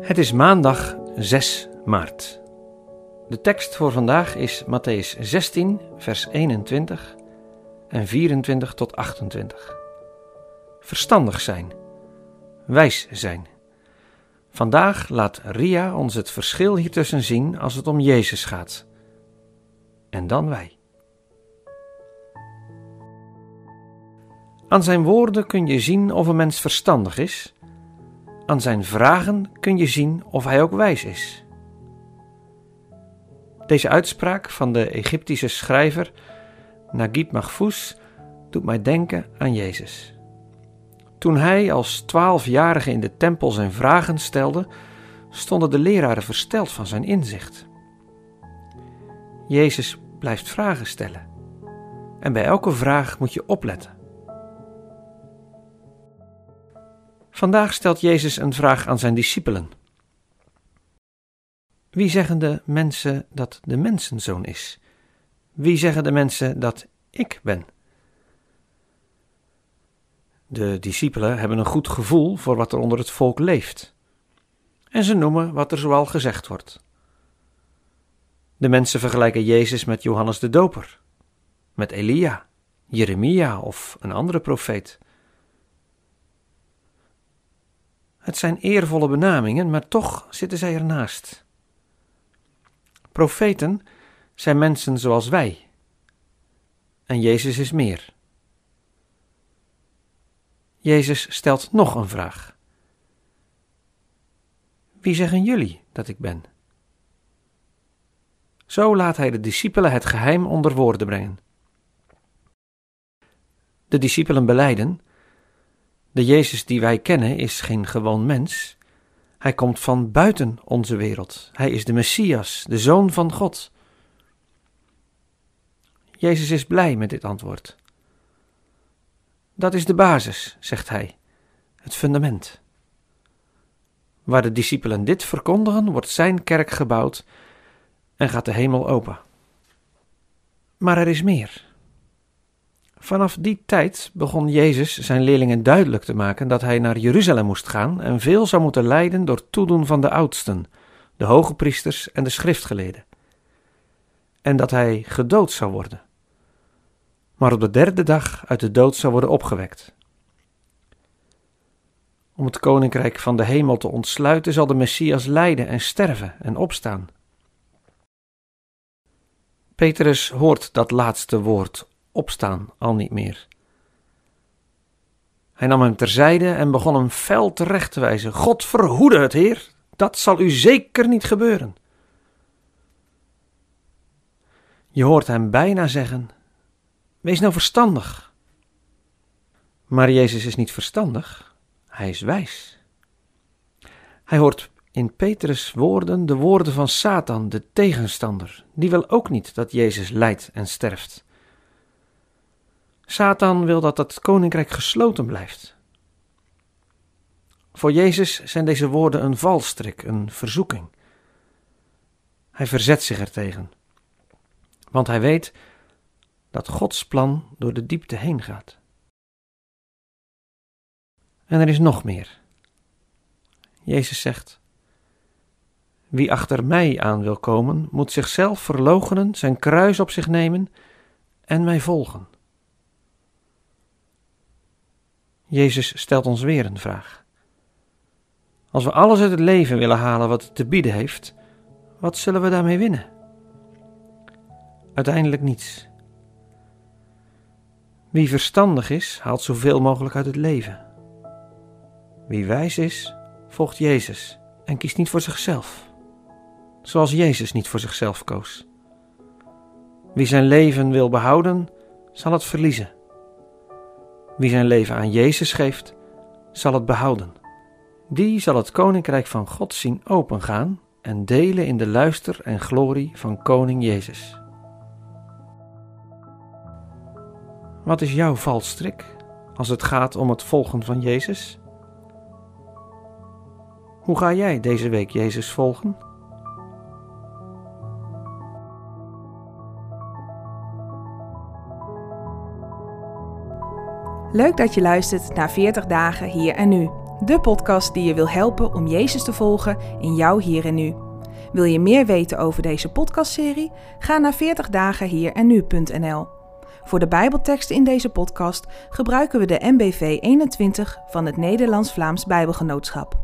Het is maandag 6 maart. De tekst voor vandaag is Matthäus 16, vers 21 en 24 tot 28. Verstandig zijn, wijs zijn. Vandaag laat Ria ons het verschil hiertussen zien als het om Jezus gaat. En dan wij. Aan zijn woorden kun je zien of een mens verstandig is. Aan zijn vragen kun je zien of hij ook wijs is. Deze uitspraak van de Egyptische schrijver Naguib Mahfouz doet mij denken aan Jezus. Toen hij als twaalfjarige in de tempel zijn vragen stelde, stonden de leraren versteld van zijn inzicht. Jezus blijft vragen stellen. En bij elke vraag moet je opletten. Vandaag stelt Jezus een vraag aan zijn discipelen. Wie zeggen de mensen dat de mensenzoon is? Wie zeggen de mensen dat ik ben? De discipelen hebben een goed gevoel voor wat er onder het volk leeft. En ze noemen wat er zoal gezegd wordt. De mensen vergelijken Jezus met Johannes de Doper, met Elia, Jeremia of een andere profeet. Het zijn eervolle benamingen, maar toch zitten zij ernaast. Profeten zijn mensen zoals wij. En Jezus is meer. Jezus stelt nog een vraag. Wie zeggen jullie dat ik ben? Zo laat hij de discipelen het geheim onder woorden brengen. De discipelen beleiden: De Jezus die wij kennen is geen gewoon mens. Hij komt van buiten onze wereld. Hij is de Messias, de Zoon van God. Jezus is blij met dit antwoord. Dat is de basis, zegt hij, het fundament. Waar de discipelen dit verkondigen, wordt zijn kerk gebouwd en gaat de hemel open. Maar er is meer. Vanaf die tijd begon Jezus zijn leerlingen duidelijk te maken dat hij naar Jeruzalem moest gaan en veel zou moeten lijden door toedoen van de oudsten, de hoge priesters en de schriftgeleerden. En dat hij gedood zou worden, maar op de derde dag uit de dood zou worden opgewekt. Om het koninkrijk van de hemel te ontsluiten zal de Messias lijden en sterven en opstaan. Petrus hoort dat laatste woord opstaan al niet meer. Hij nam hem terzijde en begon hem fel terecht te wijzen. God verhoede het, Heer, dat zal u zeker niet gebeuren. Je hoort hem bijna zeggen: Wees nou verstandig. Maar Jezus is niet verstandig, hij is wijs. Hij hoort in Petrus' woorden de woorden van Satan, de tegenstander. Die wil ook niet dat Jezus lijdt en sterft. Satan wil dat het koninkrijk gesloten blijft. Voor Jezus zijn deze woorden een valstrik, een verzoeking. Hij verzet zich ertegen, want hij weet dat Gods plan door de diepte heen gaat. En er is nog meer. Jezus zegt: Wie achter mij aan wil komen, moet zichzelf verloochenen, zijn kruis op zich nemen en mij volgen. Jezus stelt ons weer een vraag. Als we alles uit het leven willen halen wat het te bieden heeft, wat zullen we daarmee winnen? Uiteindelijk niets. Wie verstandig is, haalt zoveel mogelijk uit het leven. Wie wijs is, volgt Jezus en kiest niet voor zichzelf, zoals Jezus niet voor zichzelf koos. Wie zijn leven wil behouden, zal het verliezen. Wie zijn leven aan Jezus geeft, zal het behouden. Die zal het koninkrijk van God zien opengaan en delen in de luister en glorie van Koning Jezus. Wat is jouw valstrik als het gaat om het volgen van Jezus? Hoe ga jij deze week Jezus volgen? Leuk dat je luistert naar 40 dagen hier en nu. de podcast die je wil helpen om Jezus te volgen in jouw hier en nu. Wil je meer weten over deze podcastserie? Ga naar 40 dagen. Voor de Bijbelteksten in deze podcast gebruiken we de MBV 21 van het Nederlands-Vlaams Bijbelgenootschap.